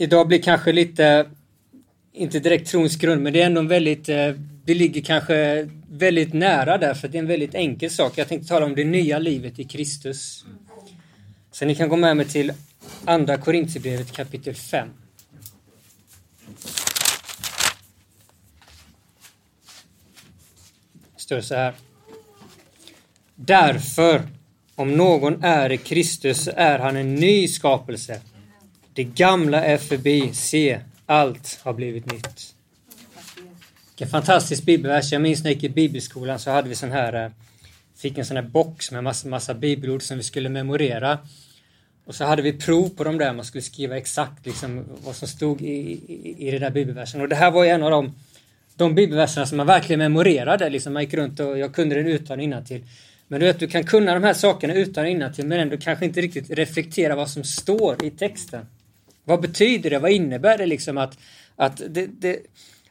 idag blir kanske lite, inte direkt trons grund, men det är ändå en väldigt, eh, det ligger kanske väldigt nära där för det är en väldigt enkel sak. Jag tänkte tala om det nya livet i Kristus. Så ni kan gå med mig till Andra Korintierbrevet kapitel 5. står så här. Därför, om någon är i Kristus, är han en ny skapelse. Det gamla är förbi, se, allt har blivit nytt. Vilken fantastisk bibelvers. Jag minns när jag gick i bibelskolan så hade vi sån här, eh, fick en sån här box med massa, massa bibelord som vi skulle memorera. Och så hade vi prov på de där, man skulle skriva exakt liksom vad som stod i, i, i den där bibelversen. Och det här var ju en av de, de bibelverserna som man verkligen memorerade. Liksom man gick runt och jag kunde den utan till. Men du vet, du kan kunna de här sakerna utan till men ändå kanske inte riktigt reflektera vad som står i texten. Vad betyder det? Vad innebär det liksom att, att, det, det,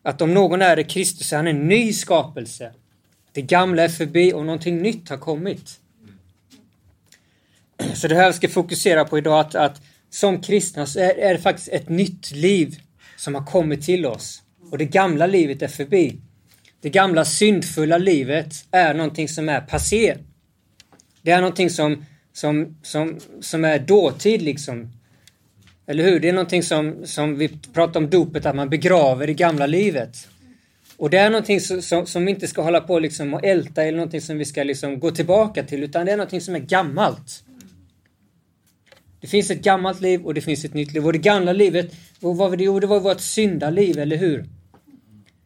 att om någon är i Kristus är han en ny skapelse? Det gamla är förbi och någonting nytt har kommit. Så det här vi ska fokusera på idag att, att som kristna så är, är det faktiskt ett nytt liv som har kommit till oss. Och det gamla livet är förbi. Det gamla syndfulla livet är någonting som är passé. Det är någonting som, som, som, som är dåtid liksom. Eller hur? Det är någonting som, som vi pratar om dopet, att man begraver det gamla livet. Och det är någonting som, som, som vi inte ska hålla på liksom och älta eller någonting som vi ska liksom gå tillbaka till, utan det är någonting som är gammalt. Det finns ett gammalt liv och det finns ett nytt liv. Och det gamla livet, vad var det? Jo, det var vårt syndaliv, eller hur?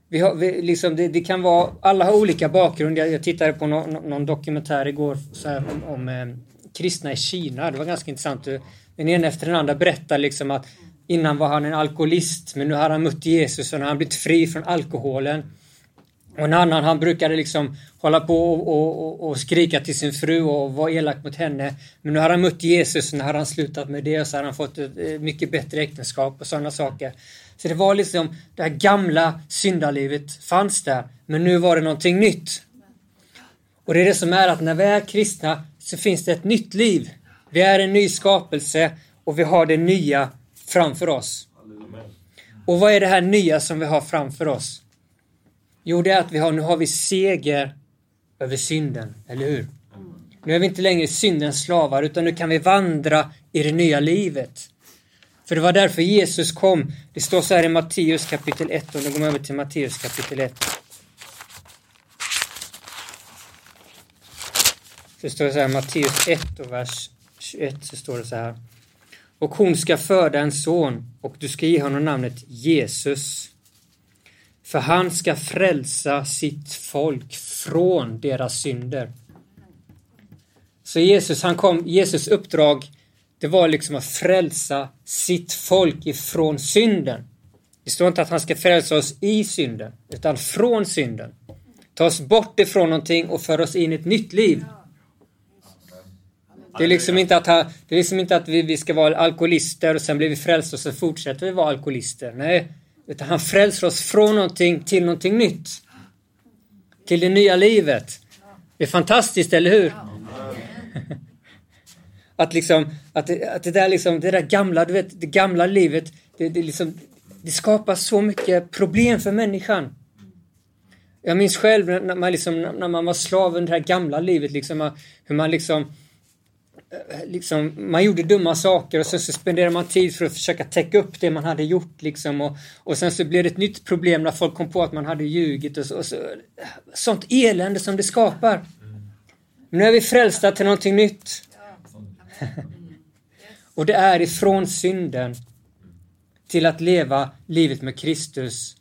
Vi har, vi, liksom, det, det, kan vara, alla har olika bakgrund. Jag, jag tittade på no, no, någon dokumentär igår här, om, om eh, kristna i Kina. Det var ganska intressant. Den ena efter den andra berättar liksom att innan var han en alkoholist men nu har han mött Jesus och nu har han blivit fri från alkoholen. Och en annan han brukade liksom hålla på och, och, och, skrika till sin fru och vara elak mot henne. Men nu har han mött Jesus och nu har han slutat med det och så har han fått ett eh, mycket bättre äktenskap och sådana saker. Så det var liksom det här gamla syndalivet fanns där. Men nu var det någonting nytt. Och det är det som är att när vi är kristna så finns det ett nytt liv. Vi är en ny skapelse och vi har det nya framför oss. Och vad är det här nya som vi har framför oss? Jo, det är att vi har, nu har vi seger över synden, eller hur? Nu är vi inte längre syndens slavar, utan nu kan vi vandra i det nya livet. För det var därför Jesus kom. Det står så här i Matteus kapitel 1, och nu går man över till Matteus kapitel 1. Det står så här, Matteus 1 och vers 21, så står det så här. Och hon ska föda en son och du ska ge honom namnet Jesus. För han ska frälsa sitt folk från deras synder. Så Jesus, han kom, Jesus uppdrag, det var liksom att frälsa sitt folk ifrån synden. Det står inte att han ska frälsa oss i synden, utan från synden. Ta oss bort ifrån någonting och föra oss in i ett nytt liv. Det är liksom inte att, ha, det är liksom inte att vi, vi ska vara alkoholister och sen blir vi frälsta och så fortsätter vi vara alkoholister. Nej, utan han frälser oss från någonting till någonting nytt. Till det nya livet. Det är fantastiskt, eller hur? Att liksom, att det, att det där liksom, det där gamla, du vet, det gamla livet, det, det liksom, det skapar så mycket problem för människan. Jag minns själv när man, liksom, när man var slav under det här gamla livet, liksom, hur man liksom Eh, Eh, liksom, man gjorde dumma saker och sen så spenderade man tid för att försöka täcka upp det man hade gjort liksom och, och sen så blev det ett nytt problem när folk kom på att man hade ljugit och så, och så sånt elände som det skapar. Men nu är vi frälsta till någonting nytt. och det är ifrån synden till att leva livet med Kristus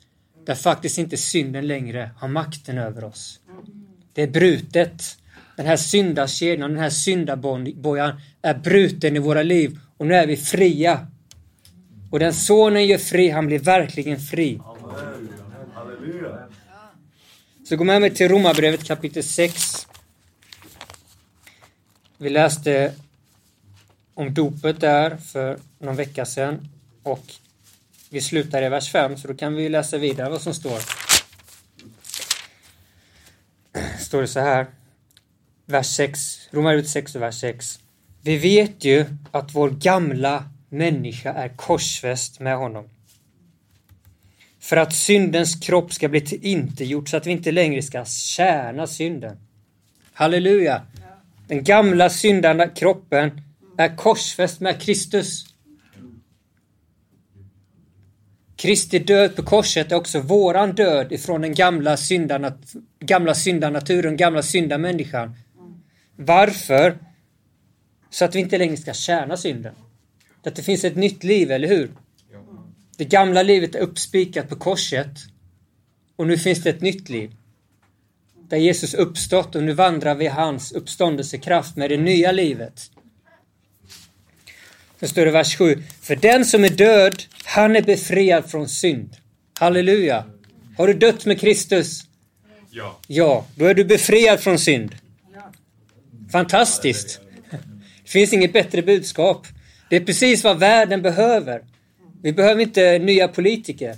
där faktiskt inte synden längre har makten över oss. Det är brutet. Den här syndakedjan, den här syndabojan är bruten i våra liv och nu är vi fria. Och den sonen gör fri, han blir verkligen fri. Så gå med mig till Romarbrevet kapitel 6. Vi läste om dopet där för någon vecka sedan och vi slutar i vers 5 så då kan vi läsa vidare vad som står. Står det så här vers 6, Romarbrevet 6 och vers 6. Vi vet ju att vår gamla människa är korsfäst med honom. För att syndens kropp ska bli tillintetgjord så att vi inte längre ska tjäna synden. Halleluja! Den gamla syndande kroppen är korsfäst med Kristus. Kristi död på korset är också våran död ifrån den gamla, syndarnaturen, gamla syndanaturen, gamla syndamänniskan. Varför? Så att vi inte längre ska tjäna synden. Att det finns ett nytt liv, eller hur? Det gamla livet är uppspikat på korset och nu finns det ett nytt liv. Där Jesus uppstått och nu vandrar vi hans uppståndelsekraft med det nya livet. Så står det i vers 7. För den som är död, han är befriad från synd. Halleluja! Har du dött med Kristus? Ja. Ja, då är du befriad från synd. Fantastiskt! Det finns inget bättre budskap. Det är precis vad världen behöver. Vi behöver inte nya politiker.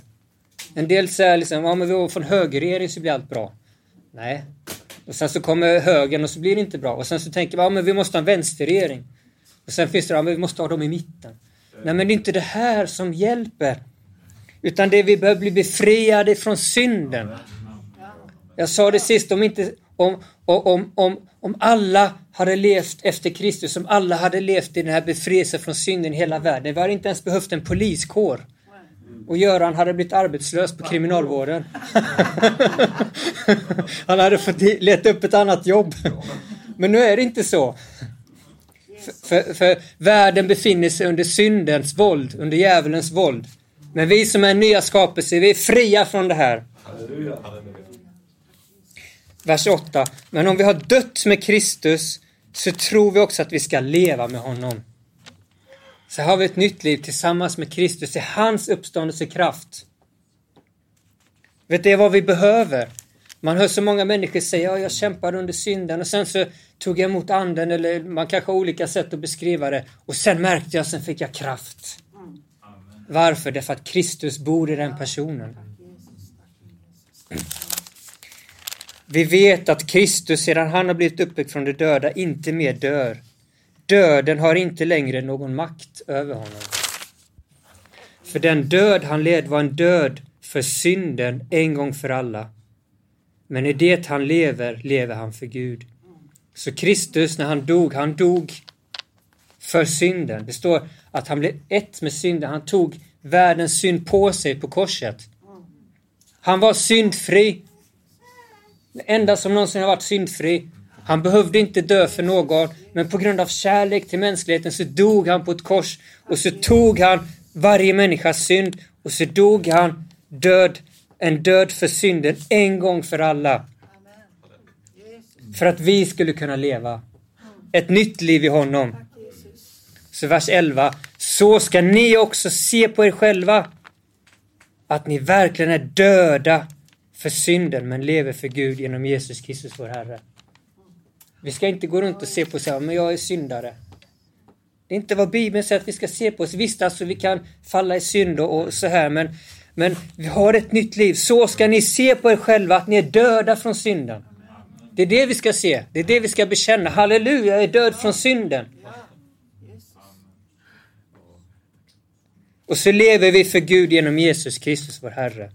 En del säger liksom, ja men vi går från högerregering så blir allt bra. Nej. Och sen så kommer högern och så blir det inte bra. Och sen så tänker man, ja men vi måste ha en vänsterregering. Och sen finns det, ja men vi måste ha dem i mitten. Nej men det är inte det här som hjälper. Utan det vi behöver bli befriade från synden. Jag sa det sist, om inte, om, om, om, om alla hade levt efter Kristus, om alla hade levt i den här befrielsen från synden i hela världen. Vi hade inte ens behövt en poliskår. Och Göran hade blivit arbetslös på kriminalvården. Han hade fått leta upp ett annat jobb. Men nu är det inte så. För, för, för, världen befinner sig under syndens våld, under djävulens våld. Men vi som är nya skapelser, vi är fria från det här. Vers 8. Men om vi har dött med Kristus så tror vi också att vi ska leva med honom. Så har vi ett nytt liv tillsammans med Kristus i hans uppståndelsekraft. Vet du vad vi behöver? Man hör så många människor säga ja, jag kämpade under synden och sen så tog jag emot anden eller man kanske har olika sätt att beskriva det och sen märkte jag, sen fick jag kraft. Varför? Därför att Kristus bor i den personen. Vi vet att Kristus sedan han har blivit uppväckt från de döda inte mer dör. Döden har inte längre någon makt över honom. För den död han led var en död för synden en gång för alla. Men i det han lever, lever han för Gud. Så Kristus, när han dog, han dog för synden. Det står att han blev ett med synden. Han tog världens synd på sig på korset. Han var syndfri. Den enda som någonsin har varit syndfri. Han behövde inte dö för någon, men på grund av kärlek till mänskligheten så dog han på ett kors och så tog han varje människas synd och så dog han död, en död för synden en gång för alla. För att vi skulle kunna leva ett nytt liv i honom. Så vers 11. Så ska ni också se på er själva att ni verkligen är döda för synden men lever för Gud genom Jesus Kristus vår Herre. Vi ska inte gå runt och se på oss men jag är syndare. Det är inte vad Bibeln säger att vi ska se på oss. Visst, alltså vi kan falla i synd och så här, men, men vi har ett nytt liv. Så ska ni se på er själva att ni är döda från synden. Det är det vi ska se. Det är det vi ska bekänna. Halleluja, jag är död från synden. Och så lever vi för Gud genom Jesus Kristus, vår Herre.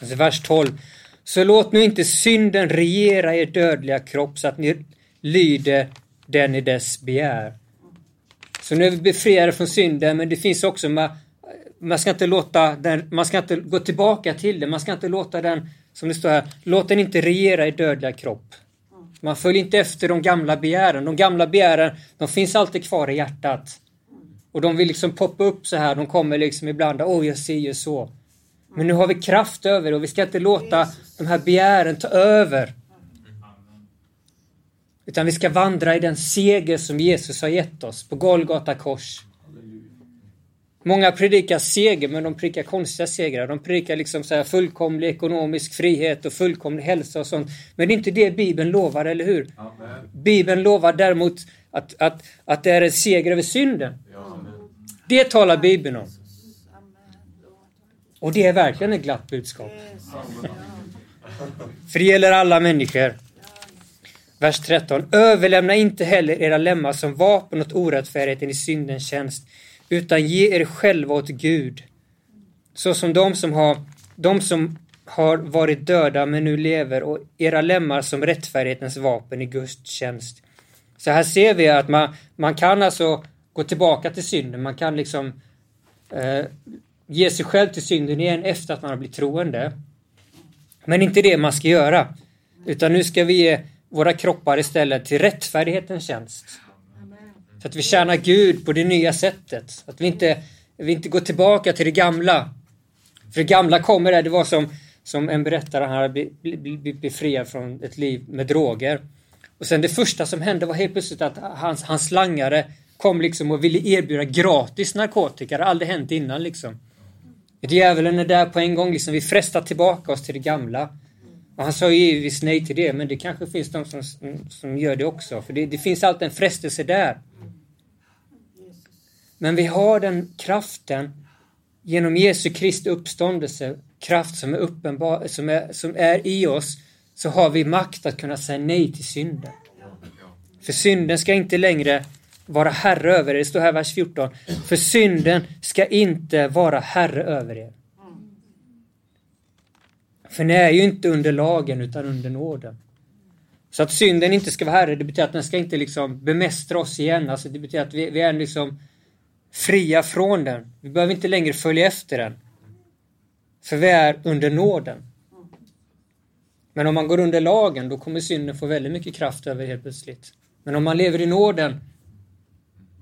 Alltså vers 12. Så låt nu inte synden regera er dödliga kropp så att ni lyder den i dess begär. Så nu är vi befriade från synden, men det finns också, man, man ska inte låta den, man ska inte gå tillbaka till den. man ska inte låta den, som det står här, låt den inte regera i dödliga kropp. Man följer inte efter de gamla begären. De gamla begären, de finns alltid kvar i hjärtat. Och de vill liksom poppa upp så här, de kommer liksom ibland, åh oh, jag ser ju så. Men nu har vi kraft över och vi ska inte låta de här begären ta över. Utan vi ska vandra i den seger som Jesus har gett oss på Golgata kors. Många predikar seger, men de predikar konstiga segrar. De predikar liksom så här fullkomlig ekonomisk frihet och fullkomlig hälsa och sånt. Men det är inte det Bibeln lovar, eller hur? Amen. Bibeln lovar däremot att, att, att det är en seger över synden. Amen. Det talar Bibeln om. Och det är verkligen ett glatt budskap. För det gäller alla människor. Vers 13. Överlämna inte heller era lemmar som vapen åt orättfärdigheten i syndens tjänst, utan ge er själva åt Gud. Så som de som har, de som har varit döda men nu lever och era lemmar som rättfärdighetens vapen i Guds tjänst. Så här ser vi att man, man kan alltså gå tillbaka till synden, man kan liksom eh, ge sig själv till synden igen efter att man har blivit troende. Men inte det man ska göra. Utan nu ska vi ge våra kroppar istället till rättfärdighetens tjänst. Så att vi tjänar Gud på det nya sättet. Att vi inte, vi inte går tillbaka till det gamla. För det gamla kommer där, det var som, som en berättare, han hade blivit befriad från ett liv med droger. Och sen det första som hände var helt plötsligt att hans, hans langare kom liksom och ville erbjuda gratis narkotika. Det hade aldrig hänt innan liksom. Djävulen är där på en gång, liksom. vi frestar tillbaka oss till det gamla. Och han sa givetvis nej till det, men det kanske finns de som, som gör det också. För det, det finns alltid en frestelse där. Men vi har den kraften genom Jesu Kristi uppståndelse, kraft som är uppenbar, som är, som är i oss, så har vi makt att kunna säga nej till synden. För synden ska inte längre vara herre över er. Det står här vers 14. För synden ska inte vara herre över er. För ni är ju inte under lagen utan under nåden. Så att synden inte ska vara herre, det betyder att den ska inte liksom bemästra oss igen. Alltså det betyder att vi, vi är liksom fria från den. Vi behöver inte längre följa efter den. För vi är under nåden. Men om man går under lagen, då kommer synden få väldigt mycket kraft över helt plötsligt. Men om man lever i nåden,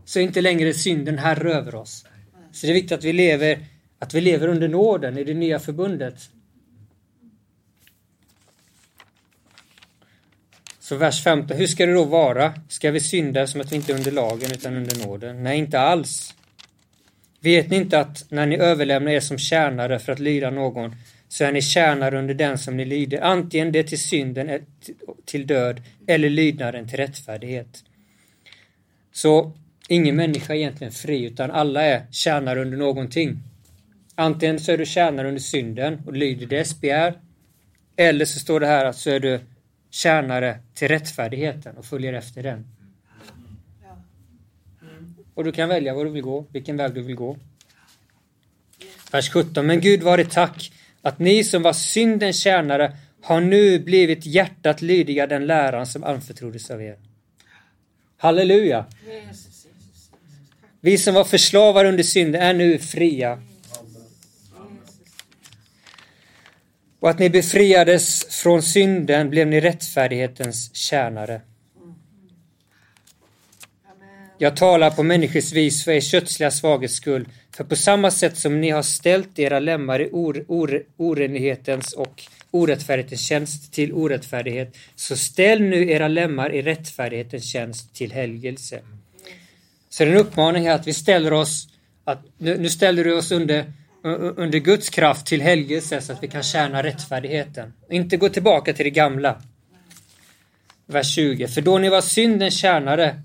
så är inte längre synden herre över oss. Så det är viktigt att vi lever, att vi lever under nåden i det nya förbundet. Så vers 15, hur ska det då vara? Ska vi synda som att vi inte är under lagen utan under nåden? Nej, inte alls. Vet ni inte att när ni överlämnar er som tjänare för att lyda någon så är ni tjänare under den som ni lyder, antingen det till synden eh, till död eller lydnaden till rättfärdighet. Så ingen människa är egentligen fri utan alla är tjänare under någonting. Antingen så är du tjänare under synden och lyder dess begär eller så står det här att så är du tjänare till rättfärdigheten och följer efter den. Och du kan välja var du vill gå, vilken väg du vill gå. Vers 17. Men Gud var det tack att ni som var syndens tjänare har nu blivit hjärtat lydiga den läran som anförtroddes av er. Halleluja! Vi som var förslavade under synden är nu fria. Och att ni befriades från synden blev ni rättfärdighetens tjänare. Jag talar på människors vis för er kötsliga svaghets skull, för på samma sätt som ni har ställt era lemmar i or, or, orenlighetens och orättfärdighetens tjänst till orättfärdighet, så ställ nu era lemmar i rättfärdighetens tjänst till helgelse. Så det är en uppmaning här att vi ställer oss, att nu, nu ställer du oss under, under Guds kraft till helgelse så att vi kan tjäna rättfärdigheten. Inte gå tillbaka till det gamla. Vers 20. För då ni var syndens tjänare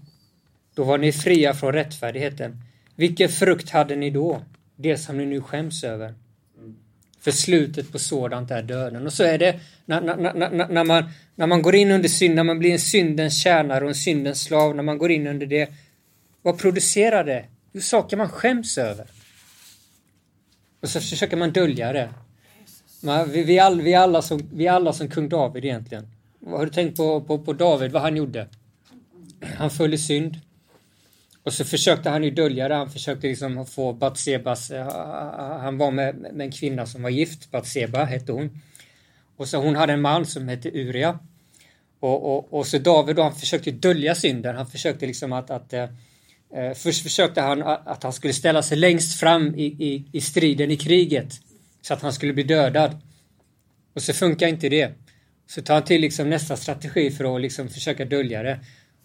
då var ni fria från rättfärdigheten. Vilken frukt hade ni då? Det som ni nu skäms över. För slutet på sådant är döden. Och så är det när, när, när, när, man, när man går in under synd, när man blir en syndens tjänare och en syndens slav, när man går in under det. Vad producerar det? Jo, saker man skäms över. Och så försöker man dölja det. Man, vi, vi, all, vi, alla som, vi alla som kung David egentligen. Har du tänkt på, på, på David, vad han gjorde? Han föll i synd. Och så försökte han ju dölja det. Han försökte liksom få Batsebas... Eh, han var med, med en kvinna som var gift. Batseba hette hon. Och så hon hade en man som hette Uria. Och, och, och så David då, han försökte dölja synden. Han försökte liksom att... att eh, Eh, först försökte han att han skulle ställa sig längst fram i, i, i striden, i kriget. Så att han skulle bli dödad. Och så funkar inte det. Så tar han till liksom nästa strategi för att liksom försöka dölja det.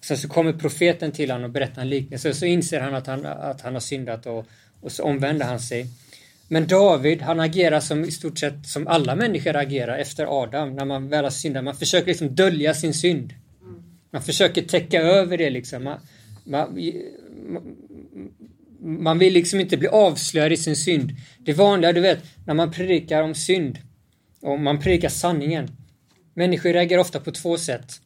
Sen så kommer profeten till honom och berättar en liknelse. Så inser han att han, att han har syndat och, och så omvänder han sig. Men David, han agerar som i stort sett som alla människor agerar efter Adam, när man väl har syndat. Man försöker liksom dölja sin synd. Man försöker täcka över det liksom. Man, man, man vill liksom inte bli avslöjad i sin synd. Det vanliga, du vet, när man predikar om synd och man predikar sanningen. Människor reagerar ofta på två sätt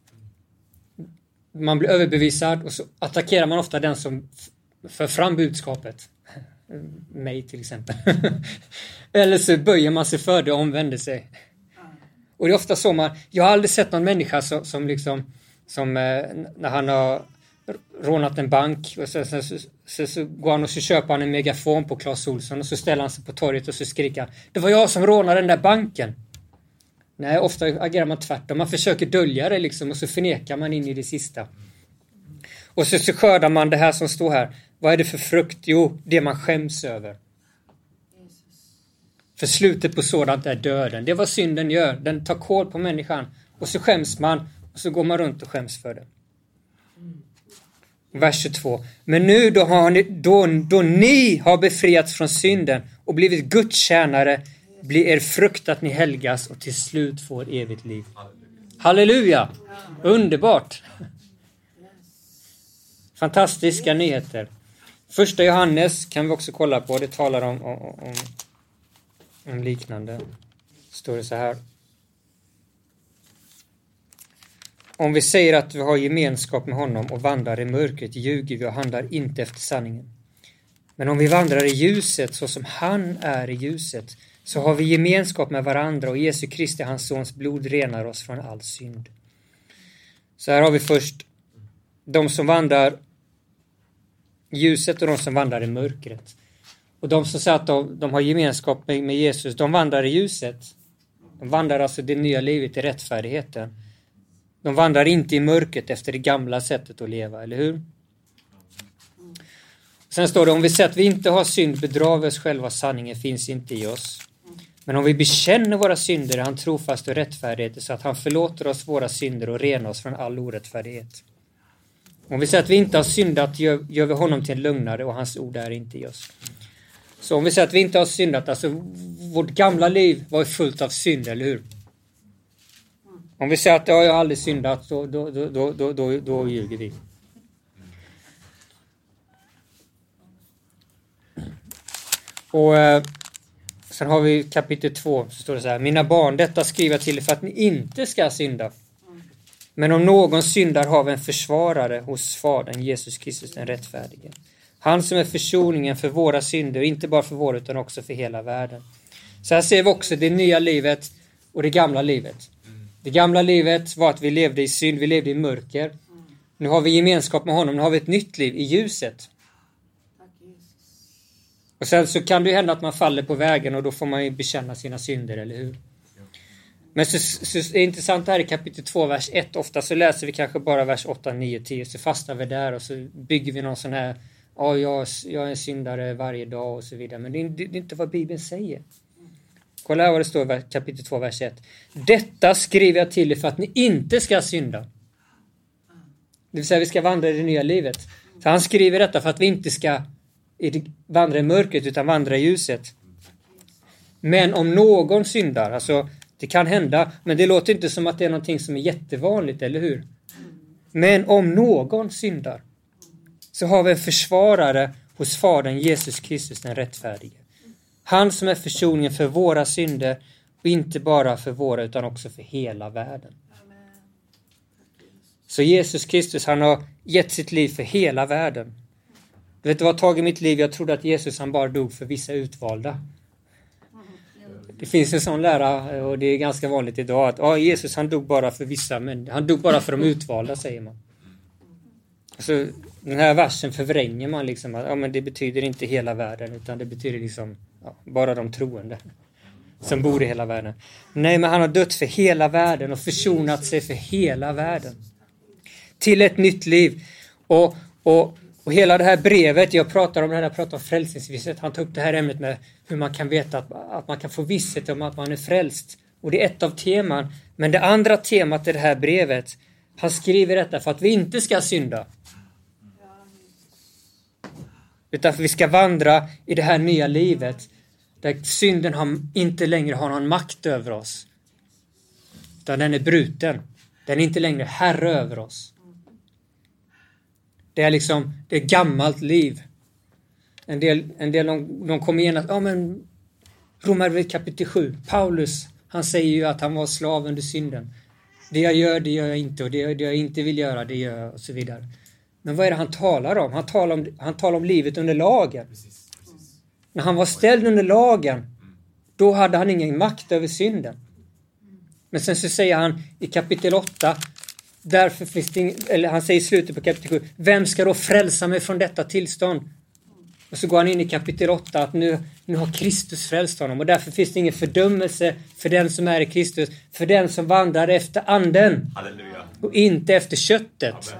man blir överbevisad och så attackerar man ofta den som för fram budskapet. mig till exempel. Eller så böjer man sig för det och omvänder sig. Och det är ofta så man, jag har aldrig sett någon människa som, som liksom, som eh, när han har rånat en bank och sen så, sen, så, går han och så köper han en megafon på Clas Ohlson och så ställer han sig på torget och så skriker han Det var jag som rånade den där banken. Nej, ofta agerar man tvärtom. Man försöker dölja det liksom och så förnekar man in i det sista. Och så, så skördar man det här som står här. Vad är det för frukt? Jo, det man skäms över. För slutet på sådant är döden. Det är vad synden gör. Den tar kål på människan. Och så skäms man och så går man runt och skäms för det. Vers 22. Men nu då, har ni, då, då ni har befriats från synden och blivit Guds tjänare blir er frukt att ni helgas och till slut får evigt liv. Halleluja! Underbart! Fantastiska nyheter. Första Johannes kan vi också kolla på. Det talar om, om, om, om liknande. Står det så här. Om vi säger att vi har gemenskap med honom och vandrar i mörkret ljuger vi och handlar inte efter sanningen. Men om vi vandrar i ljuset så som han är i ljuset så har vi gemenskap med varandra och Jesu Kristi, hans sons blod, renar oss från all synd. Så här har vi först de som vandrar i ljuset och de som vandrar i mörkret. Och de som säger att de, de har gemenskap med, med, Jesus, de vandrar i ljuset. De vandrar alltså det nya livet i rättfärdigheten. De vandrar inte i mörkret efter det gamla sättet att leva, eller hur? Sen står det om vi säger att vi inte har synd bedrar vi oss själva, sanningen finns inte i oss. Men om vi bekänner våra synder är han trofast och rättfärdig så att han förlåter oss våra synder och renar oss från all orättfärdighet. Om vi säger att vi inte har syndat gör, gör vi honom till en lögnare och hans ord är inte i oss. Så om vi säger att vi inte har syndat, alltså vårt gamla liv var fullt av synd, eller hur? Om vi säger att ja, jag har aldrig syndat, då, då, då, då, då, då, då ljuger vi. Och eh, Sen har vi kapitel 2, så står det så här. Mina barn, detta skriver jag till er för att ni inte ska synda. Men om någon syndar har vi en försvarare hos Fadern, Jesus Kristus den rättfärdige. Han som är försoningen för våra synder, inte bara för våra utan också för hela världen. Så här ser vi också det nya livet och det gamla livet. Det gamla livet var att vi levde i synd, vi levde i mörker. Nu har vi gemenskap med honom, nu har vi ett nytt liv i ljuset. Och sen så kan det ju hända att man faller på vägen och då får man ju bekänna sina synder, eller hur? Men så, så är det intressant här i kapitel 2, vers 1. Ofta så läser vi kanske bara vers 8, 9, 10, så fastnar vi där och så bygger vi någon sån här Ja, jag, jag är en syndare varje dag och så vidare. Men det är, det är inte vad Bibeln säger. Kolla här vad det står i kapitel 2, vers 1. Detta skriver jag till er för att ni inte ska synda. Det vill säga, vi ska vandra i det nya livet. Så han skriver detta för att vi inte ska vandra i mörkret utan vandra i ljuset. Men om någon syndar, alltså det kan hända, men det låter inte som att det är någonting som är jättevanligt, eller hur? Men om någon syndar så har vi en försvarare hos Fadern Jesus Kristus den rättfärdige. Han som är försoningen för våra synder och inte bara för våra utan också för hela världen. Så Jesus Kristus han har gett sitt liv för hela världen. Du vet, det var ett tag i mitt liv jag trodde att Jesus han bara dog för vissa utvalda. Det finns en sån lära och det är ganska vanligt idag att ah, Jesus han dog bara för vissa, men han dog bara för de utvalda säger man. Så den här versen förvränger man liksom att ja, men det betyder inte hela världen utan det betyder liksom ja, bara de troende som bor i hela världen. Nej, men han har dött för hela världen och försonat sig för hela världen. Till ett nytt liv. Och, och och hela det här brevet, jag pratar om det här, jag pratar om frälsningsvisshet. Han tar upp det här ämnet med hur man kan veta att, att man kan få visshet om att man är frälst. Och det är ett av teman. Men det andra temat i det här brevet, han skriver detta för att vi inte ska synda. Utan för att vi ska vandra i det här nya livet där synden har, inte längre har någon makt över oss. Utan den är bruten. Den är inte längre herre över oss. Det är liksom, det är gammalt liv. En del, en del de, de kommer igen att, ja men Romarbrevet kapitel 7, Paulus, han säger ju att han var slav under synden. Det jag gör, det gör jag inte och det, det jag inte vill göra, det gör jag och så vidare. Men vad är det han talar om? Han talar om, han talar om livet under lagen. När han var ställd under lagen, då hade han ingen makt över synden. Men sen så säger han i kapitel 8, därför finns det ing, eller han säger i slutet på kapitel 7, vem ska då frälsa mig från detta tillstånd? Och så går han in i kapitel 8 att nu, nu har Kristus frälst honom och därför finns det ingen fördömelse för den som är i Kristus, för den som vandrar efter anden Halleluja. och inte efter köttet.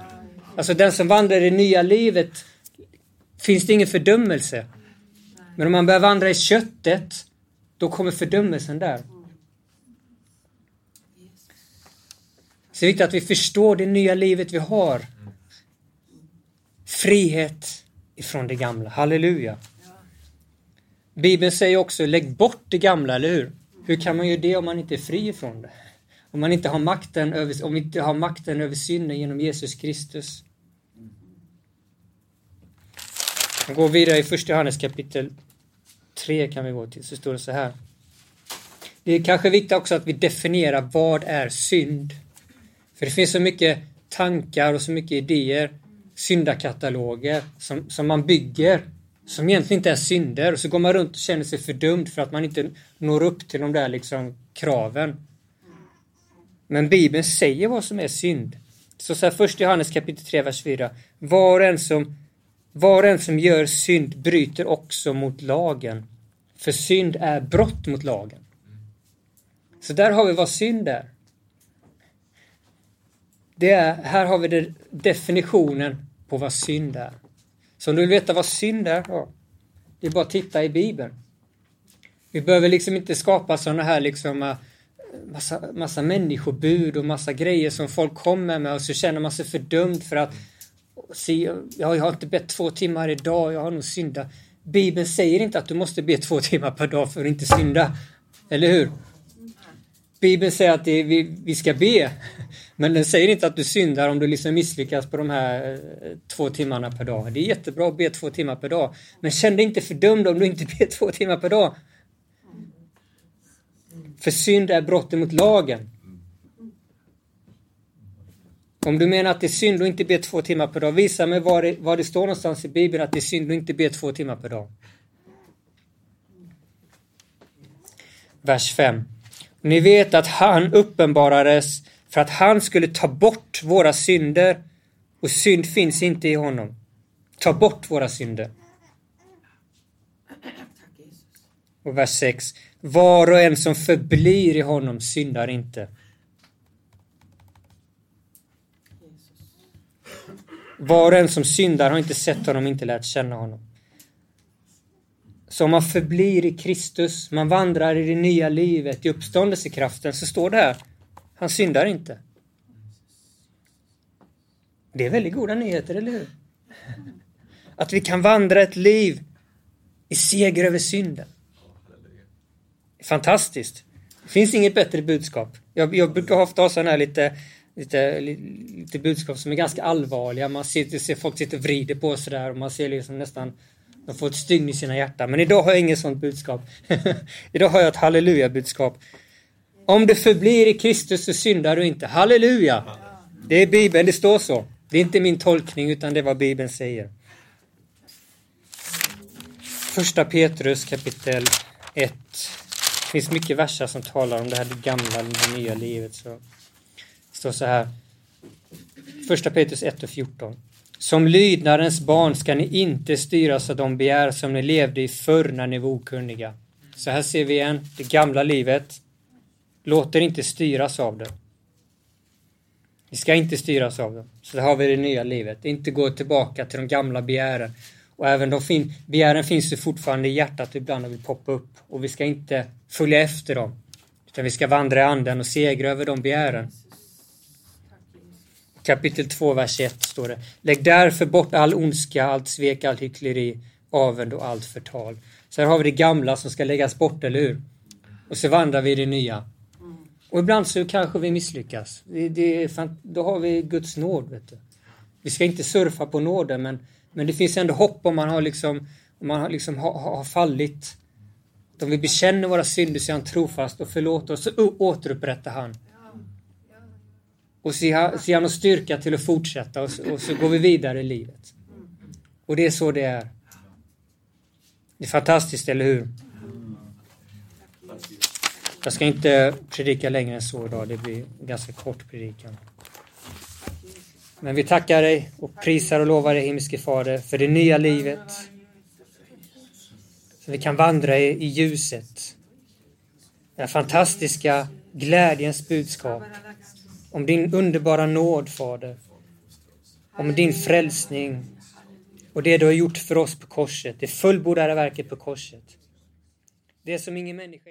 Alltså den som vandrar i det nya livet finns det ingen fördömelse. Men om man börjar vandra i köttet, då kommer fördömelsen där. Så det är viktigt att vi förstår det nya livet vi har. Frihet ifrån det gamla. Halleluja. Bibeln säger också lägg bort det gamla, eller hur? Hur kan man göra det om man inte är fri ifrån det? Om man inte har makten över, om vi inte har makten över synden genom Jesus Kristus. Vi går vidare i första Johannes kapitel 3 kan vi gå till, så står det så här. Det är kanske viktigt också att vi definierar vad är synd? För det finns så mycket tankar och så mycket idéer, syndakataloger som, som man bygger som egentligen inte är synder och så går man runt och känner sig fördömd för att man inte når upp till de där liksom kraven. Men Bibeln säger vad som är synd. Så säger först Johannes kapitel 3, vers 4. Var och en som, var en som gör synd bryter också mot lagen. För synd är brott mot lagen. Så där har vi vad synd är. Det är här har vi det, definitionen på vad synd är. Så om du vill veta vad synd är, ja, det är bara att titta i Bibeln. Vi behöver liksom inte skapa sådana här liksom eh, massa, massa människobud och massa grejer som folk kommer med och så känner man sig fördömd för att se, ja, jag har inte bett två timmar idag, jag har nog syndat. Bibeln säger inte att du måste be två timmar per dag för att inte synda. Eller hur? Bibeln säger att det, vi, vi ska be. Men den säger inte att du syndar om du liksom misslyckas på de här eh, två timmarna per dag. Det är jättebra att be två timmar per dag. Men känn dig inte fördömd om du inte ber två timmar per dag. För synd är brottet mot lagen. Om du menar att det är synd att inte be två timmar per dag, visa mig var det, var det står någonstans i Bibeln att det är synd att inte be två timmar per dag. Vers 5. Ni vet att han uppenbarades för att han skulle ta bort våra synder och synd finns inte i honom. Ta bort våra synder. Och vers 6. Var och en som förblir i honom syndar inte. Var och en som syndar har inte sett honom, inte lärt känna honom. Så om man förblir i Kristus, man vandrar i det nya livet, i uppståndelsekraften, så står det här, han syndar inte. Det är väldigt goda nyheter, eller hur? Att vi kan vandra ett liv i seger över synden. Fantastiskt. Det finns inget bättre budskap. Jag, jag brukar ofta ha sådana här lite, lite, lite budskap som är ganska allvarliga. Man ser, ser folk sitter och vrider på sig där och man ser liksom nästan de får ett stygn i sina hjärtan. Men idag har jag inget sånt budskap. idag har jag ett halleluja-budskap. Om du förblir i Kristus så syndar du inte. Halleluja! Det är Bibeln, det står så. Det är inte min tolkning utan det är vad Bibeln säger. Första Petrus kapitel 1. Det finns mycket verser som talar om det här det gamla, det nya livet. Så. Det står så här. Första Petrus 1 och 14. Som lydnadens barn ska ni inte styras av de begär som ni levde i förr när ni var okunniga. Så här ser vi igen det gamla livet. Låt er inte styras av det. Vi ska inte styras av det. Så där har vi det nya livet. Inte gå tillbaka till de gamla begären. Och även de fin begären finns ju fortfarande i hjärtat ibland och vill poppa upp. Och vi ska inte följa efter dem. Utan vi ska vandra i anden och segra över de begären. Kapitel 2, vers 1 står det. Lägg därför bort all ondska, allt svek, allt hyckleri, avund och allt förtal. Så här har vi det gamla som ska läggas bort, eller hur? Och så vandrar vi i det nya. Och ibland så kanske vi misslyckas. Det, det, då har vi Guds nåd. Vet du. Vi ska inte surfa på nåden men, men det finns ändå hopp om man har liksom, om man har, liksom har, har fallit. Om vi bekänner våra synder så är han trofast och förlåter oss så återupprättar han. Och så ger han oss styrka till att fortsätta och så, och så går vi vidare i livet. Och det är så det är. Det är fantastiskt, eller hur? Jag ska inte predika längre än så idag. Det blir en ganska kort predikan. Men vi tackar dig och prisar och lovar dig, himmelske Fader, för det nya livet. Så vi kan vandra i, ljuset. Den fantastiska glädjens budskap. Om din underbara nåd, Fader. Om din frälsning. Och det du har gjort för oss på korset. Det fullbordade verket på korset. Det som ingen människa